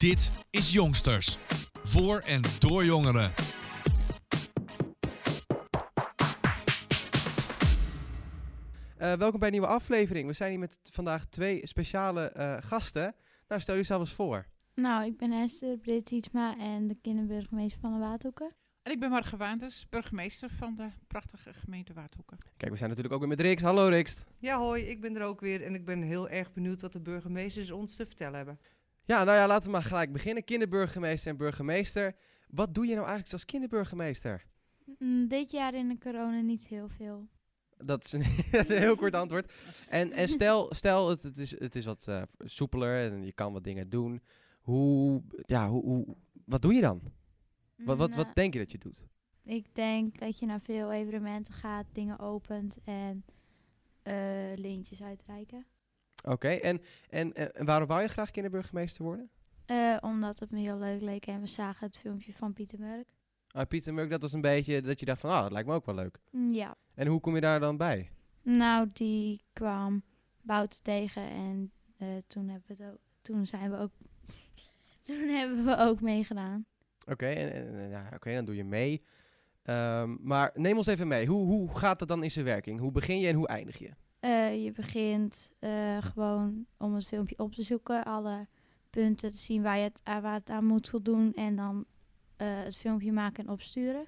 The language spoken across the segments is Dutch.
Dit is Jongsters. Voor en door jongeren. Uh, welkom bij een nieuwe aflevering. We zijn hier met vandaag twee speciale uh, gasten. Nou, stel jezelf eens voor. Nou, ik ben Esther Britietsma en de kinderburgemeester van de Waardhoeken. En ik ben Marge Waanders, burgemeester van de prachtige gemeente Waardhoeken. Kijk, we zijn natuurlijk ook weer met Rikst. Hallo Rikst. Ja, hoi, ik ben er ook weer en ik ben heel erg benieuwd wat de burgemeesters ons te vertellen hebben. Ja, nou ja, laten we maar gelijk beginnen. Kinderburgemeester en burgemeester. Wat doe je nou eigenlijk als kinderburgemeester? Mm, dit jaar in de corona niet heel veel. Dat is een, dat is een heel kort antwoord. En, en stel, stel het, het, is, het is wat uh, soepeler en je kan wat dingen doen. Hoe, ja, hoe, hoe, wat doe je dan? Wat, wat, wat Nou, denk je dat je doet? Ik denk dat je naar veel evenementen gaat, dingen opent en eh, lintjes uitreiken. Oké, en, en, en waarom wou je graag kinderburgemeester worden? Eh, omdat het me heel leuk leek en we zagen het filmpje van Pieter Murk. Ah, Pieter Murk, dat was een beetje dat je dacht van, ah, dat lijkt me ook wel leuk. Mm, Ja, En hoe kom je daar dan bij? nou die kwam Bout tegen en eh, toen, hebben we het ook, toen zijn we ook, toen hebben we ook meegedaan. Oké, en ja, oké, dan doe je mee. Ehm, maar neem ons even mee. Hoe, hoe gaat dat dan in zijn werking? Hoe begin je en hoe eindig je? Eh, je begint eh, gewoon om het filmpje op te zoeken, alle punten te zien waar, je het, aan- waar het aan moet voldoen en dan eh, het filmpje maken en opsturen.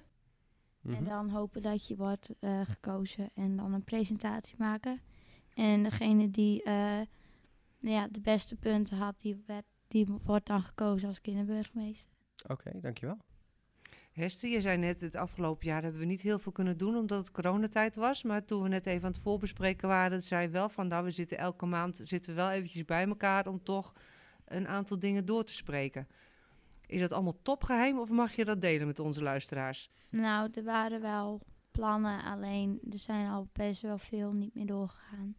En Mhm. dan hopen dat je wordt eh, gekozen en dan een presentatie maken. En degene die eh, nou ja, de beste punten had, die, werd, die wordt dan gekozen als kinderburgemeester. Oké, dankjewel. Hester, je zei net, het afgelopen jaar hebben we niet heel veel kunnen doen omdat het coronatijd was. Maar toen we net even aan het voorbespreken waren, zei wel van, nou, we zitten elke maand zitten we wel eventjes bij elkaar om toch een aantal dingen door te spreken. Is dat allemaal topgeheim of mag je dat delen met onze luisteraars? Nou, er waren wel plannen, alleen er zijn al best wel veel niet meer doorgegaan.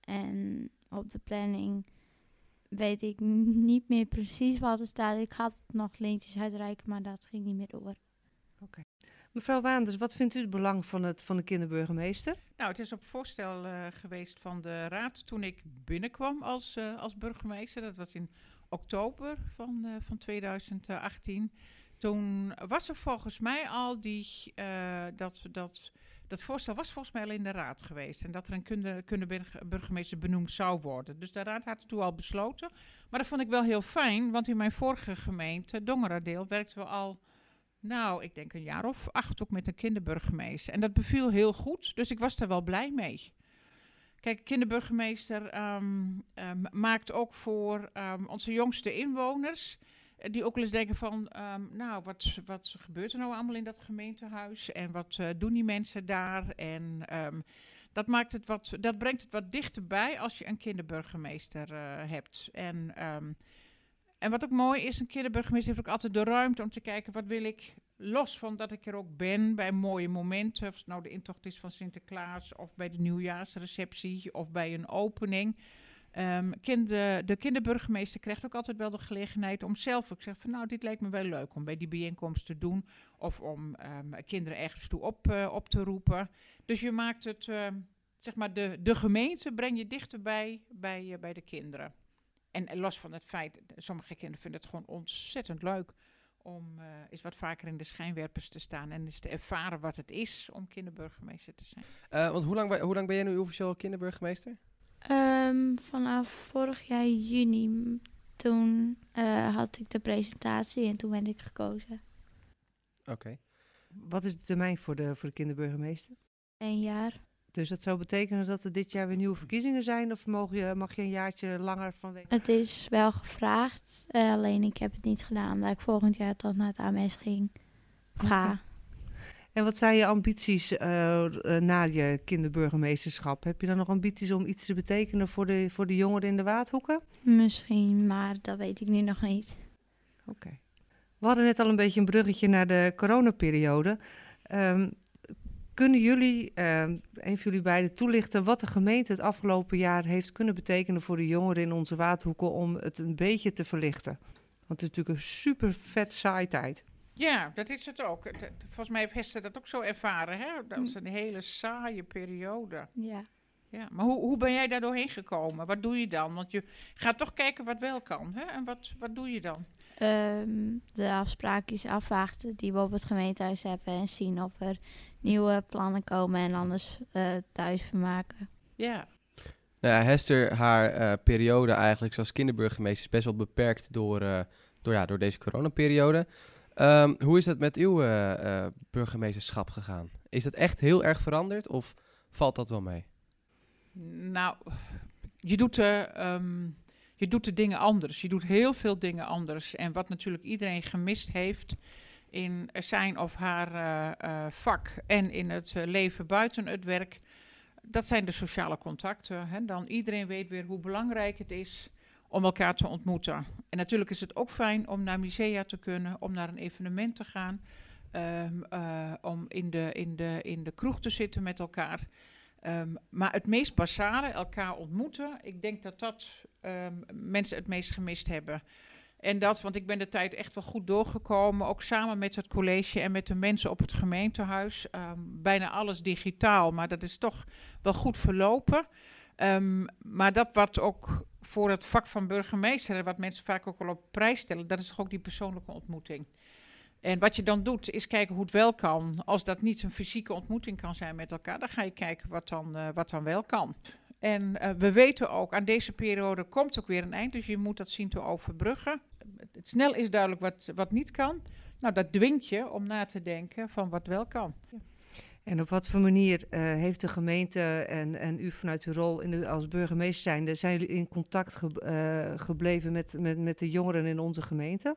En op de planning weet ik niet meer precies wat er staat. Ik had nog lintjes uitreiken, maar dat ging niet meer door. Mevrouw Waanders, wat vindt u het belang van, het, van de kinderburgemeester? Nou, het is op voorstel eh, geweest van de raad toen ik binnenkwam als, eh, als burgemeester. Dat was in oktober van, eh, van 2018. Toen was er volgens mij al die, eh, dat, dat, dat voorstel was volgens mij al in de raad geweest. En dat er een kunde, kundeburgemeester benoemd zou worden. Dus de raad had het toen al besloten. Maar dat vond ik wel heel fijn, want in mijn vorige gemeente, Dongeradeel, werkten we al nou, ik denk een jaar of acht ook met een kinderburgemeester. En dat beviel heel goed, dus ik was daar wel blij mee. Kijk, kinderburgemeester ehm, ehm, maakt ook voor ehm, onze jongste inwoners... die ook eens denken van... ehm, nou, wat, wat gebeurt er nou allemaal in dat gemeentehuis? En wat eh, doen die mensen daar? En ehm, dat, maakt het wat, dat brengt het wat dichterbij als je een kinderburgemeester eh, hebt. En... ehm, en wat ook mooi is, een kinderburgemeester heeft ook altijd de ruimte om te kijken wat wil ik, los van dat ik er ook ben bij mooie momenten, of nou de intocht is van Sinterklaas of bij de nieuwjaarsreceptie of bij een opening. Ehm, de kinderburgemeester krijgt ook altijd wel de gelegenheid om zelf ook zeggen van nou dit lijkt me wel leuk om bij die bijeenkomst te doen of om ehm, kinderen ergens toe op, eh, op te roepen. Dus je maakt het, ehm, zeg maar de, de gemeente breng je dichterbij bij, eh, bij de kinderen. En los van het feit, sommige kinderen vinden het gewoon ontzettend leuk om eh, eens wat vaker in de schijnwerpers te staan en eens te ervaren wat het is om kinderburgemeester te zijn. Want hoe lang, hoe lang ben jij nu officieel kinderburgemeester? Ehm, vanaf vorig jaar juni, toen eh, had ik de presentatie en toen ben ik gekozen. Oké. Wat is de termijn voor de, voor de kinderburgemeester? Een jaar. Dus dat zou betekenen dat er dit jaar weer nieuwe verkiezingen zijn? Of mag je, mag je een jaartje langer vanwege... Het is wel gevraagd, eh, alleen ik heb het niet gedaan, omdat ik volgend jaar dan naar het AMS ging. Ga. En wat zijn je ambities eh, eh, na je kinderburgemeesterschap? Heb je dan nog ambities om iets te betekenen voor de, voor de jongeren in de Waadhoeken? Misschien, maar dat weet ik nu nog niet. Oké. We hadden net al een beetje een bruggetje naar de coronaperiode. Ehm, kunnen jullie, ehm, een van jullie beiden, toelichten wat de gemeente het afgelopen jaar heeft kunnen betekenen voor de jongeren in onze Waadhoeken om het een beetje te verlichten? Want het is natuurlijk een super vet saai tijd. Ja, dat is het ook. Volgens mij heeft Hester dat ook zo ervaren. Hè? Dat is een hele saaie periode. Ja. Ja, maar hoe, hoe ben jij daar doorheen gekomen? Wat doe je dan? Want je gaat toch kijken wat wel kan. Hè? En wat, wat doe je dan? Ehm, de afspraakjes afwachten die we op het gemeentehuis hebben en zien of er nieuwe plannen komen en anders eh, thuis vermaken. Ja, Nou ja, Hester, haar eh, periode eigenlijk als kinderburgemeester is best wel beperkt door, eh, door, ja, door deze coronaperiode. Ehm, hoe is dat met uw eh, eh, burgemeesterschap gegaan? Is dat echt heel erg veranderd of valt dat wel mee? nou, je doet, de, ehm, je doet de dingen anders. Je doet heel veel dingen anders. En wat natuurlijk iedereen gemist heeft in zijn of haar eh, eh, vak en in het eh, leven buiten het werk, dat zijn de sociale contacten. Hè. Dan iedereen weet weer hoe belangrijk het is om elkaar te ontmoeten. En natuurlijk is het ook fijn om naar musea te kunnen, om naar een evenement te gaan, ehm, eh, om in de, in, de, in de kroeg te zitten met elkaar. Ehm, maar het meest basale, elkaar ontmoeten, ik denk dat dat ehm, mensen het meest gemist hebben. En dat, want ik ben de tijd echt wel goed doorgekomen, ook samen met het college en met de mensen op het gemeentehuis. Bijna alles digitaal, maar dat is toch wel goed verlopen. Maar dat wat ook voor het vak van burgemeester, wat mensen vaak ook wel op prijs stellen, dat is toch ook die persoonlijke ontmoeting. En wat je dan doet, is kijken hoe het wel kan. Als dat niet een fysieke ontmoeting kan zijn met elkaar, dan ga je kijken wat dan, eh, wat dan wel kan. En eh, we weten ook, aan deze periode komt ook weer een eind, dus je moet dat zien te overbruggen. Het snel is duidelijk wat, wat niet kan. Nou, dat dwingt je om na te denken van wat wel kan. En op wat voor manier eh, heeft de gemeente en, en u vanuit uw rol in als burgemeester zijn jullie in contact eh, gebleven met, met, met de jongeren in onze gemeente?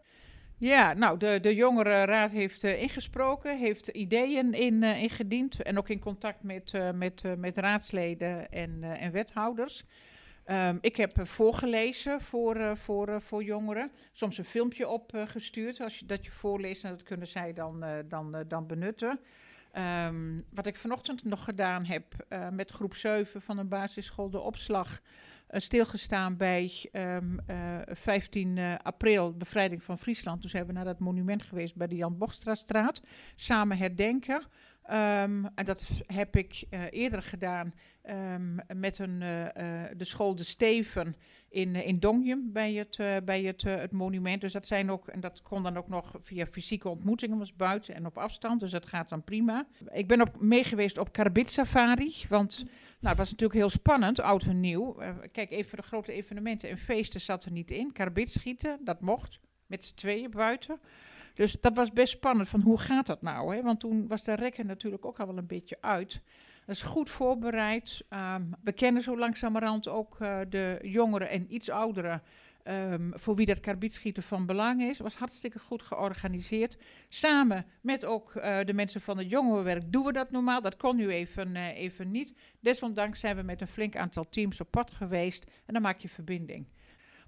Ja, nou, de, de jongerenraad heeft eh, ingesproken, heeft ideeën in, ingediend en ook in contact met, met, met raadsleden en, en wethouders. Ehm, ik heb voorgelezen voor, voor, voor jongeren, soms een filmpje opgestuurd, als je, dat je voorleest en dat kunnen zij dan, dan, dan benutten. Ehm, wat ik vanochtend nog gedaan heb eh, met groep 7 van een basisschool, de opslag, eh, stilgestaan bij ehm, eh, 15 april, bevrijding van Friesland. Toen zijn we naar dat monument geweest bij de Jan Bochstrastraat, samen herdenken. Ehm, en dat heb ik eerder gedaan met een, de school De Steven in, eh, in Dongjum bij, het, eh, bij het, eh, het monument. Dus dat zijn ook, en dat kon dan ook nog via fysieke ontmoetingen, was buiten en op afstand. Dus dat gaat dan prima. Ik ben ook meegeweest op Karabit Safari, want nou, het was natuurlijk heel spannend, oud en nieuw. Kijk, even de grote evenementen en feesten zat er niet in. Karabit schieten, dat mocht, met z'n tweeën buiten. Dus dat was best spannend, van hoe gaat dat nou? Hè? Want toen was de rekker natuurlijk ook al wel een beetje uit. Dat is goed voorbereid. Ehm, we kennen zo langzamerhand ook eh, de jongeren en iets ouderen... ehm, voor wie dat karbietschieten van belang is. was hartstikke goed georganiseerd. Samen met ook eh, de mensen van het jongerenwerk doen we dat normaal. Dat kon nu even, eh, even niet. Desondanks zijn we met een flink aantal teams op pad geweest. En dan maak je verbinding.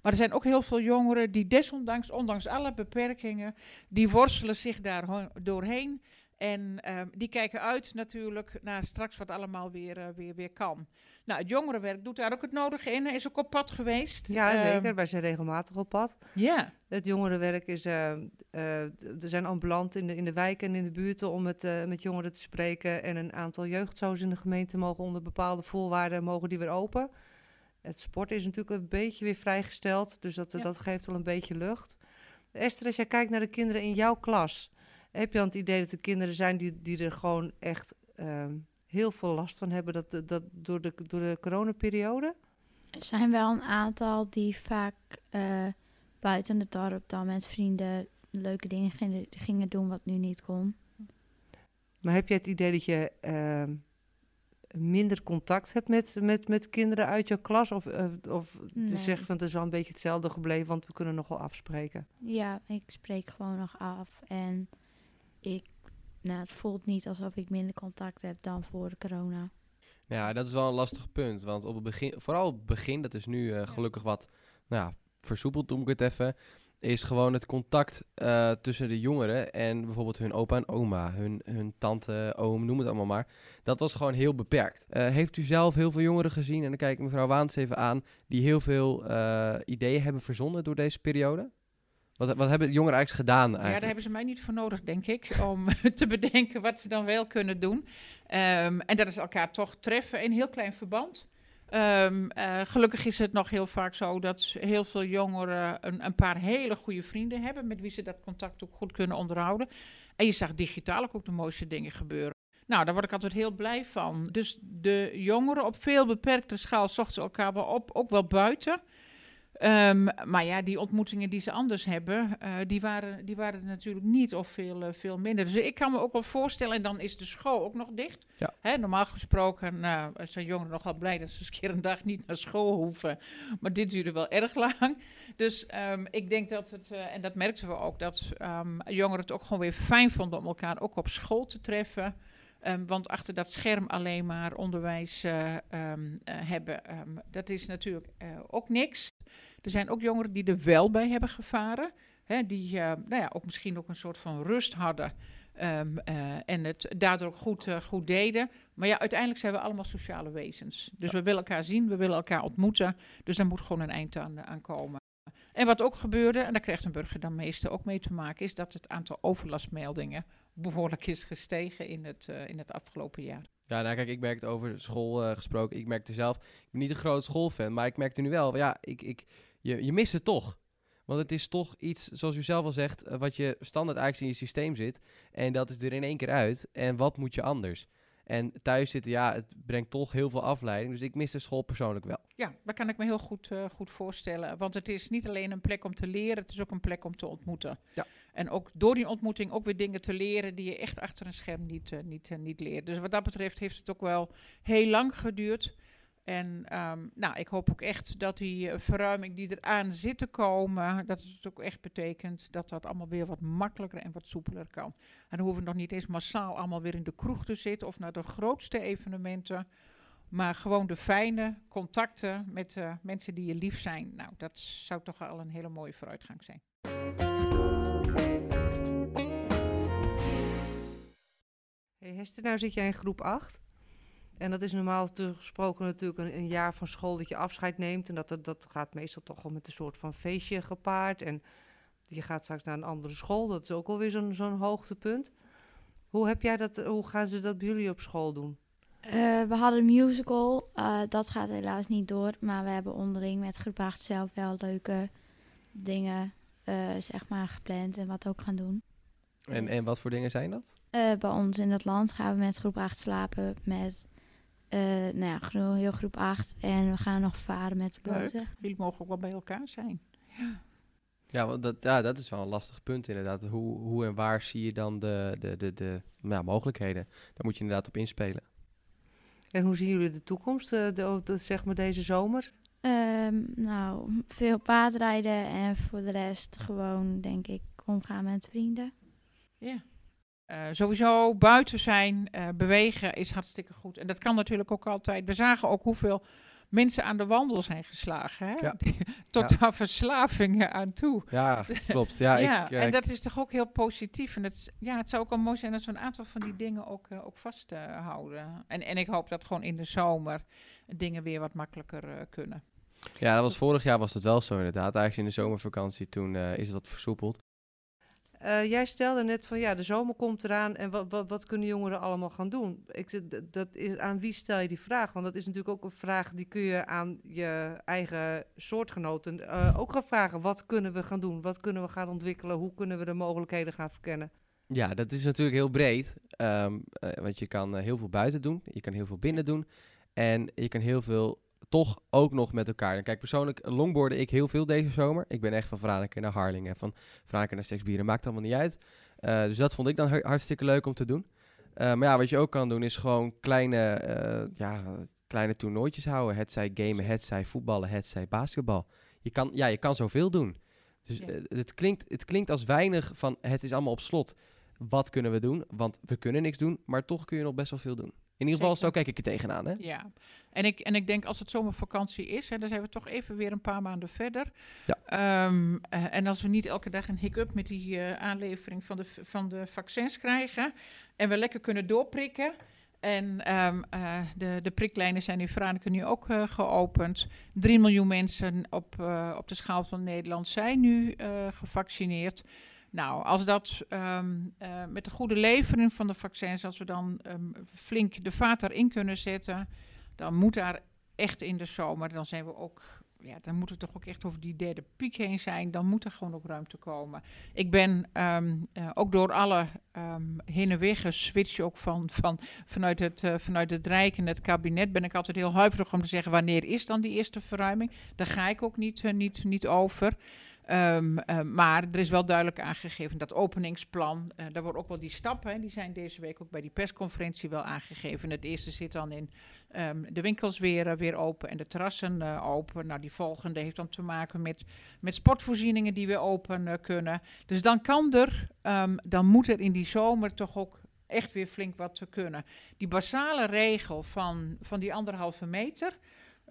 Maar er zijn ook heel veel jongeren die desondanks, ondanks alle beperkingen, die worstelen zich daar doorheen. En ehm, die kijken uit natuurlijk naar straks wat allemaal weer, eh, weer, weer kan. Nou, het jongerenwerk doet daar ook het nodige in. Is ook op pad geweest. Ja, Ehm, zeker. Wij zijn regelmatig op pad. ja, Het jongerenwerk is, d- er zijn ambulant in de, in de wijken en in de buurten om met, met jongeren te spreken. En een aantal jeugdzoos in de gemeente mogen onder bepaalde voorwaarden mogen die weer open. Het sport is natuurlijk een beetje weer vrijgesteld, dus dat, Ja. dat geeft wel een beetje lucht. Esther, als jij kijkt naar de kinderen in jouw klas, heb je dan het idee dat er kinderen zijn die, die er gewoon echt ehm, heel veel last van hebben dat, dat, door, de, door de coronaperiode? Er zijn wel een aantal die vaak eh, buiten het dorp dan met vrienden leuke dingen gingen, gingen doen wat nu niet kon. Maar heb je het idee dat je ehm, minder contact hebt met, met, met kinderen uit jouw klas? Of, eh, of Nee. zeg van het is wel een beetje hetzelfde gebleven, want we kunnen nog wel afspreken. Ja, ik spreek gewoon nog af en ik, nou, het voelt niet alsof ik minder contact heb dan voor corona. Ja, dat is wel een lastig punt. Want op het begin, vooral op het begin, dat is nu eh, gelukkig wat nou, ja, versoepeld, noem ik het even. Is gewoon het contact eh, tussen de jongeren en bijvoorbeeld hun opa en oma, hun, hun tante, oom, noem het allemaal maar. Dat was gewoon heel beperkt. Eh, heeft u zelf heel veel jongeren gezien, en dan kijk ik mevrouw Waans even aan, die heel veel ideeën hebben verzonnen door deze periode? Wat, wat hebben de jongeren eigenlijk gedaan Ja, eigenlijk? daar hebben ze mij niet voor nodig, denk ik, om te bedenken wat ze dan wel kunnen doen. Ehm, en dat is elkaar toch treffen in heel klein verband. Ehm, eh, gelukkig is het nog heel vaak zo dat heel veel jongeren een, een, paar hele goede vrienden hebben met wie ze dat contact ook goed kunnen onderhouden. En je zag digitaal ook, ook de mooiste dingen gebeuren. Nou, daar word ik altijd heel blij van. Dus de jongeren op veel beperkte schaal zochten elkaar wel op, ook wel buiten. Um, maar ja, die ontmoetingen die ze anders hebben, uh, die, waren, die waren natuurlijk niet of veel, uh, veel minder. Dus ik kan me ook wel voorstellen, en dan is de school ook nog dicht. Ja. Hè, normaal gesproken uh, zijn jongeren nogal blij dat ze eens een keer een dag niet naar school hoeven. Maar dit duurde wel erg lang. Dus um, ik denk dat het, en dat merkten we ook, dat um, jongeren het ook gewoon weer fijn vonden om elkaar ook op school te treffen. Um, want achter dat scherm alleen maar onderwijs uh, um, uh, hebben, um, dat is natuurlijk uh, ook niks. Er zijn ook jongeren die er wel bij hebben gevaren. Hè, die nou ja, ook misschien ook een soort van rust hadden. en het daardoor goed, goed deden. Maar ja, uiteindelijk zijn we allemaal sociale wezens. Dus ja. we willen elkaar zien, we willen elkaar ontmoeten. Dus daar moet gewoon een eind aan, aan komen. En wat ook gebeurde, en daar krijgt een burger dan meestal ook mee te maken, is dat het aantal overlastmeldingen behoorlijk is gestegen in het, uh, in het afgelopen jaar. Ja, nou kijk, ik merkte over school uh, gesproken. Ik merkte zelf, ik ben niet een groot schoolfan, maar ik merkte nu wel, ja, ik, ik, je, je mist het toch. Want het is toch iets, zoals u zelf al zegt, uh, wat je standaard eigenlijk in je systeem zit. En dat is er in één keer uit. En wat moet je anders? En thuis zitten, ja, het brengt toch heel veel afleiding. Dus ik mis de school persoonlijk wel. Ja, dat kan ik me heel goed, uh, goed voorstellen. Want het is niet alleen een plek om te leren, het is ook een plek om te ontmoeten. Ja. En ook door die ontmoeting ook weer dingen te leren die je echt achter een scherm niet, uh, niet, uh, niet leert. Dus wat dat betreft heeft het ook wel heel lang geduurd. En um, nou, ik hoop ook echt dat die uh, verruiming die eraan zit te komen, dat het ook echt betekent dat dat allemaal weer wat makkelijker en wat soepeler kan. En dan hoeven we nog niet eens massaal allemaal weer in de kroeg te zitten of naar de grootste evenementen. Maar gewoon de fijne contacten met uh, mensen die je lief zijn. Nou, dat zou toch al een hele mooie vooruitgang zijn. Hey Hester, nou zit jij in groep 8. En dat is normaal gesproken natuurlijk een, een, jaar van school dat je afscheid neemt. En dat, dat, dat gaat meestal toch wel met een soort van feestje gepaard. En je gaat straks naar een andere school. Dat is ook alweer zo'n zo'n hoogtepunt. Hoe, heb jij dat, hoe gaan ze dat bij jullie op school doen? Uh, we hadden een musical. Uh, dat gaat helaas niet door. Maar we hebben onderling met groep 8 zelf wel leuke dingen uh, zeg maar gepland. En wat ook gaan doen. En, en wat voor dingen zijn dat? Uh, bij ons in het land gaan we met groep 8 slapen. Met uh, nou ja, gro- heel groep 8. En we gaan nog varen met de boten. Jullie mogen ook wel bij elkaar zijn. Ja. Ja, want dat, ja, dat is wel een lastig punt inderdaad. Hoe, hoe en waar zie je dan de, de, de, de ja, mogelijkheden? Daar moet je inderdaad op inspelen. En hoe zien jullie de toekomst, uh, de, de, zeg maar deze zomer? Um, nou, veel paardrijden en voor de rest gewoon, denk ik, omgaan met vrienden. Ja. Uh, sowieso buiten zijn, uh, bewegen is hartstikke goed. En dat kan natuurlijk ook altijd. We zagen ook hoeveel mensen aan de wandel zijn geslagen. Hè? Ja. Tot Ja. aan verslavingen aan toe. Ja, klopt. Ja, Ja, ik, eh, en dat is toch ook heel positief. En het, ja, het zou ook wel mooi zijn als we een aantal van die dingen ook, eh, ook vasthouden. en, en ik hoop dat gewoon in de zomer dingen weer wat makkelijker eh, kunnen. ja, dat was vorig jaar was het wel zo inderdaad. Eigenlijk in de zomervakantie toen eh, is het wat versoepeld. Uh, jij stelde net van ja, de zomer komt eraan en wat, wat, wat kunnen jongeren allemaal gaan doen? Ik, dat is, aan wie stel je die vraag? Want dat is natuurlijk ook een vraag die kun je aan je eigen soortgenoten uh, ook gaan vragen. Wat kunnen we gaan doen? Wat kunnen we gaan ontwikkelen? Hoe kunnen we de mogelijkheden gaan verkennen? Ja, dat is natuurlijk heel breed. ehm, eh, want je kan eh, heel veel buiten doen. Je kan heel veel binnen doen. En je kan heel veel toch ook nog met elkaar. En kijk, persoonlijk longboarden ik heel veel deze zomer. Ik ben echt van Franeker naar Harlingen. Van Franeker naar Seksbieren. Maakt allemaal niet uit. Eh, dus dat vond ik dan har- hartstikke leuk om te doen. Eh, maar ja, wat je ook kan doen is gewoon kleine, eh, ja, kleine toernooitjes houden. Het zij gamen, het zij voetballen, het zij basketbal. Je kan, ja, je kan zoveel doen. Dus Ja. het, klinkt, het klinkt als weinig van het is allemaal op slot. Wat kunnen we doen? Want we kunnen niks doen, maar toch kun je nog best wel veel doen. In ieder geval, zo kijk ik er tegenaan. Hè? Ja, en ik, en ik denk als het zomervakantie is, hè, dan zijn we toch even weer een paar maanden verder. Ja. Ehm, eh, en als we niet elke dag een hiccup met die eh, aanlevering van de, van de vaccins krijgen en we lekker kunnen doorprikken. En ehm, eh, de, de priklijnen zijn in Franeker nu ook geopend. 3 miljoen mensen op, op de schaal van Nederland zijn nu gevaccineerd. Nou, als dat ehm, eh, met de goede levering van de vaccins, als we dan ehm, flink de vaat erin kunnen zetten, dan moet daar echt in de zomer, dan zijn we ook ja, dan moeten we toch ook echt over die derde piek heen zijn. Dan moet er gewoon ook ruimte komen. Ik ben ehm, eh, ook door alle heen en weer geswitcht, ook van, van, vanuit, het, uh, vanuit het Rijk en het kabinet, ben ik altijd heel huiverig om te zeggen wanneer is dan die eerste verruiming. Daar ga ik ook niet, niet, niet over. Um, uh, maar er is wel duidelijk aangegeven dat openingsplan, uh, daar worden ook wel die stappen, die zijn deze week ook bij die persconferentie wel aangegeven. Het eerste zit dan in um, de winkels weer, uh, weer open en de terrassen open. Nou, die volgende heeft dan te maken met, met sportvoorzieningen die weer open kunnen. Dus dan kan er, um, dan moet er in die zomer toch ook echt weer flink wat te kunnen. Die basale regel van, van die anderhalve meter.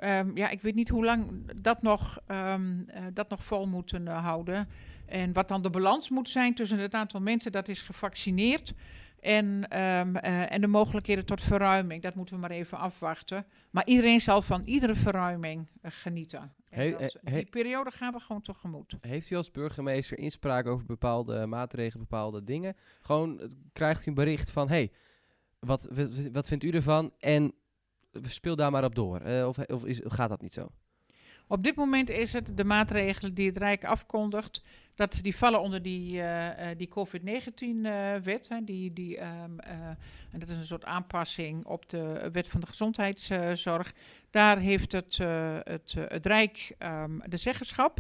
Um, ja, ik weet niet hoe lang dat nog, um, uh, dat nog vol moeten uh, houden. En wat dan de balans moet zijn tussen het aantal mensen dat is gevaccineerd en, um, uh, en de mogelijkheden tot verruiming. Dat moeten we maar even afwachten. Maar iedereen zal van iedere verruiming genieten. He, dat, he, die periode gaan we gewoon tegemoet. Heeft u als burgemeester inspraak over bepaalde maatregelen, bepaalde dingen? Gewoon krijgt u een bericht van, hey, wat, wat, wat vindt u ervan? En speel daar maar op door. Uh, of of is, gaat dat niet zo? Op dit moment is het de maatregelen die het Rijk afkondigt, dat die vallen onder die, uh, uh, die COVID-19-wet. Uh, die, die, um, en dat is een soort aanpassing op de wet van de gezondheidszorg. Daar heeft het, het, het Rijk um, de zeggenschap.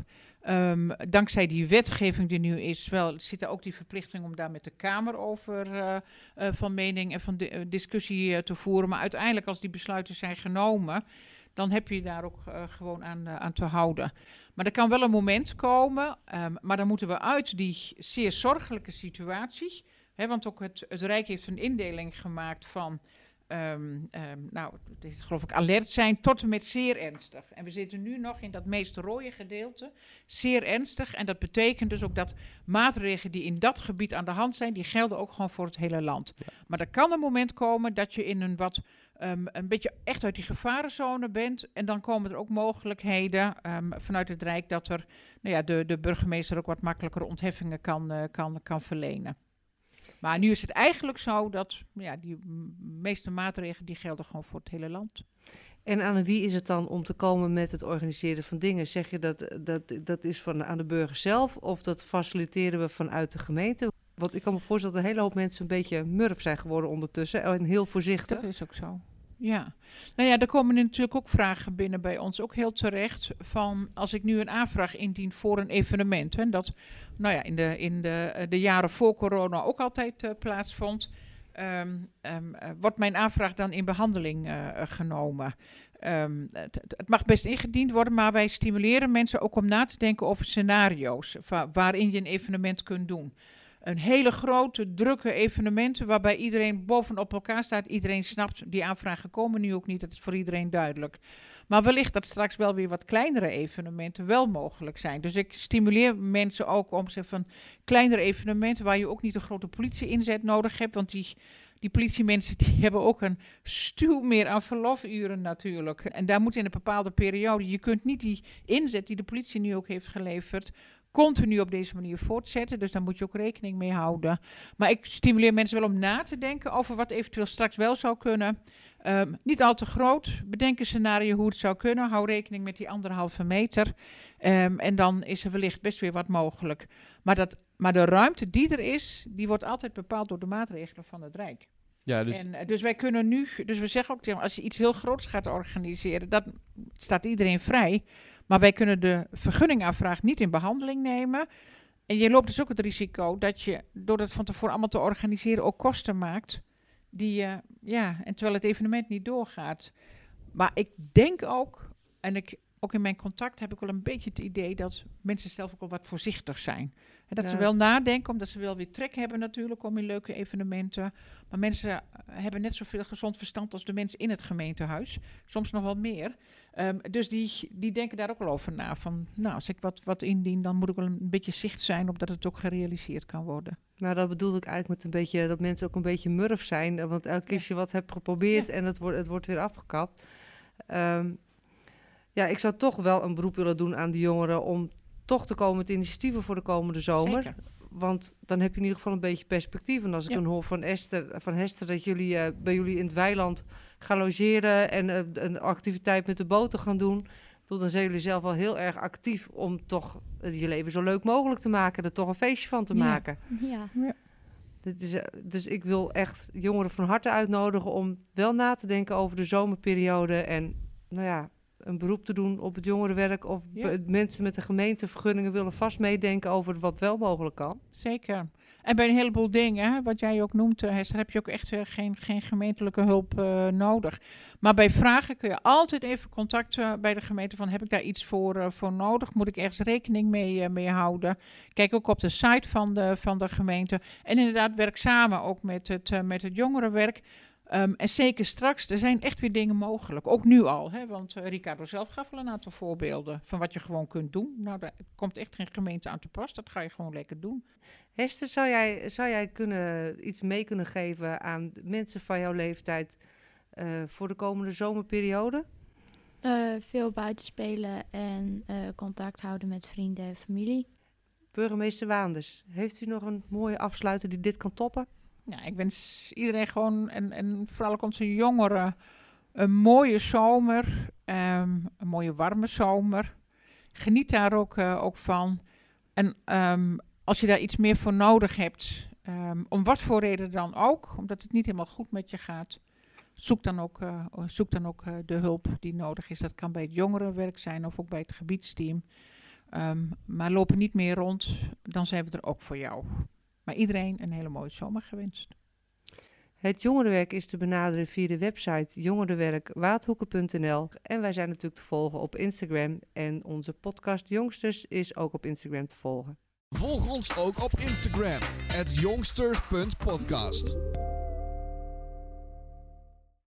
Um, dankzij die wetgeving die nu is, wel, zit er ook die verplichting om daar met de Kamer over uh, uh, van mening en van uh, discussie eh, te voeren. Maar uiteindelijk, als die besluiten zijn genomen, dan heb je daar ook eh, gewoon aan, aan te houden. Maar er kan wel een moment komen, um, maar dan moeten we uit die zeer zorgelijke situatie. Want ook het, het Rijk heeft een indeling gemaakt van. Um, um, nou, dit geloof ik alert zijn tot en met zeer ernstig. En we zitten nu nog in dat meest rode gedeelte, zeer ernstig. En dat betekent dus ook dat maatregelen die in dat gebied aan de hand zijn, die gelden ook gewoon voor het hele land. Ja. Maar er kan een moment komen dat je in een wat um, een beetje echt uit die gevarenzone bent. En dan komen er ook mogelijkheden vanuit het Rijk dat er nou ja, de, de burgemeester ook wat makkelijker ontheffingen kan, uh, kan, kan verlenen. Maar nu is het eigenlijk zo dat ja, die meeste maatregelen die gelden gewoon voor het hele land. En aan wie is het dan om te komen met het organiseren van dingen? Zeg je dat dat, dat is van aan de burger zelf of dat faciliteren we vanuit de gemeente? Want ik kan me voorstellen dat een hele hoop mensen een beetje murf zijn geworden ondertussen en heel voorzichtig. Dat is ook zo. Ja, nou ja, er komen natuurlijk ook vragen binnen bij ons, ook heel terecht, van als ik nu een aanvraag indien voor een evenement, en dat nou ja, in de, in de, de jaren voor corona ook altijd uh, plaatsvond, um, um, uh, wordt mijn aanvraag dan in behandeling genomen. Het, het, mag best ingediend worden, maar wij stimuleren mensen ook om na te denken over scenario's waarin je een evenement kunt doen een hele grote, drukke evenementen waarbij iedereen bovenop elkaar staat. Iedereen snapt, die aanvragen komen nu ook niet, dat is voor iedereen duidelijk. Maar wellicht dat straks wel weer wat kleinere evenementen wel mogelijk zijn. Dus ik stimuleer mensen ook om zeg van kleinere evenementen waar je ook niet een grote politie-inzet nodig hebt, want die die politiemensen die hebben ook een stuw meer aan verlofuren natuurlijk. En daar moet in een bepaalde periode, je kunt niet die inzet die de politie nu ook heeft geleverd, continu op deze manier voortzetten. Dus daar moet je ook rekening mee houden. Maar ik stimuleer mensen wel om na te denken over wat eventueel straks wel zou kunnen. Um, niet al te groot. Bedenk een scenario hoe het zou kunnen. Hou rekening met die anderhalve meter. Um, en dan is er wellicht best weer wat mogelijk. Maar, dat, maar de ruimte die er is, die wordt altijd bepaald door de maatregelen van het Rijk. Ja, dus... En, dus wij kunnen nu, dus we zeggen ook, als je iets heel groots gaat organiseren, dat staat iedereen vrij. Maar wij kunnen de vergunningaanvraag niet in behandeling nemen. En je loopt dus ook het risico dat je, door dat van tevoren allemaal te organiseren, ook kosten maakt. Die, uh, ja, en terwijl het evenement niet doorgaat. Maar ik denk ook, en ik, ook in mijn contact heb ik wel een beetje het idee dat mensen zelf ook wel wat voorzichtig zijn. En dat ja. ze wel nadenken, omdat ze wel weer trek hebben natuurlijk om in leuke evenementen. Maar mensen hebben net zoveel gezond verstand als de mensen in het gemeentehuis. Soms nog wel meer. Um, dus die, die denken daar ook wel over na. Van, nou, als ik wat, wat indien, dan moet ik wel een beetje zicht zijn op dat het ook gerealiseerd kan worden. Nou, dat bedoelde ik eigenlijk met een beetje dat mensen ook een beetje murf zijn. Want elke keer je wat hebt geprobeerd en het wordt, het wordt weer afgekapt. Um, ja, ik zou toch wel een beroep willen doen aan die jongeren om toch te komen met initiatieven voor de komende zomer. Zeker. Want dan heb je in ieder geval een beetje perspectief. En als ik Ja. dan hoor van Esther, van Hester dat jullie eh, bij jullie in het weiland ga logeren en eh, een activiteit met de boot te gaan doen. Dan zijn jullie zelf wel heel erg actief om toch eh, je leven zo leuk mogelijk te maken. Er toch een feestje van te Ja. maken. Ja, Dit is, eh, dus ik wil echt jongeren van harte uitnodigen om wel na te denken over de zomerperiode. En nou ja, een beroep te doen op het jongerenwerk. Of Ja. mensen met de gemeentevergunningen willen vast meedenken over wat wel mogelijk kan. Zeker. En bij een heleboel dingen, wat jij ook noemt, eh, heb je ook echt eh, geen, geen gemeentelijke hulp eh, nodig. Maar bij vragen kun je altijd even contact bij de gemeente van, heb ik daar iets voor, voor nodig? Moet ik ergens rekening mee, mee houden? Kijk ook op de site van de, van de gemeente. En inderdaad, werk samen ook met het, met het jongerenwerk. Ehm, en zeker straks, er zijn echt weer dingen mogelijk. Ook nu al, hè, want eh, Ricardo zelf gaf al een aantal voorbeelden van wat je gewoon kunt doen. Nou, daar komt echt geen gemeente aan te pas. Dat ga je gewoon lekker doen. Hester, zou jij, zou jij kunnen, iets mee kunnen geven aan mensen van jouw leeftijd eh, voor de komende zomerperiode? Eh, veel buitenspelen en eh, contact houden met vrienden en familie. Burgemeester Waanders, heeft u nog een mooie afsluiter die dit kan toppen? Ja, ik wens iedereen gewoon, en, en vooral ook onze jongeren, een mooie zomer. ehm, een mooie warme zomer. Geniet daar ook, eh, ook van. En ehm, als je daar iets meer voor nodig hebt, ehm, om wat voor reden dan ook, omdat het niet helemaal goed met je gaat, zoek dan ook, eh, zoek dan ook eh, de hulp die nodig is. Dat kan bij het jongerenwerk zijn of ook bij het gebiedsteam. Maar loop niet meer rond, dan zijn we er ook voor jou. Maar iedereen een hele mooie zomer gewenst. Het jongerenwerk is te benaderen via de website jongerenwerkwaadhoeken.nl. En wij zijn natuurlijk te volgen op Instagram. En onze podcast Jongsters is ook op Instagram te volgen. Volg ons ook op Instagram, jongsters.podcast.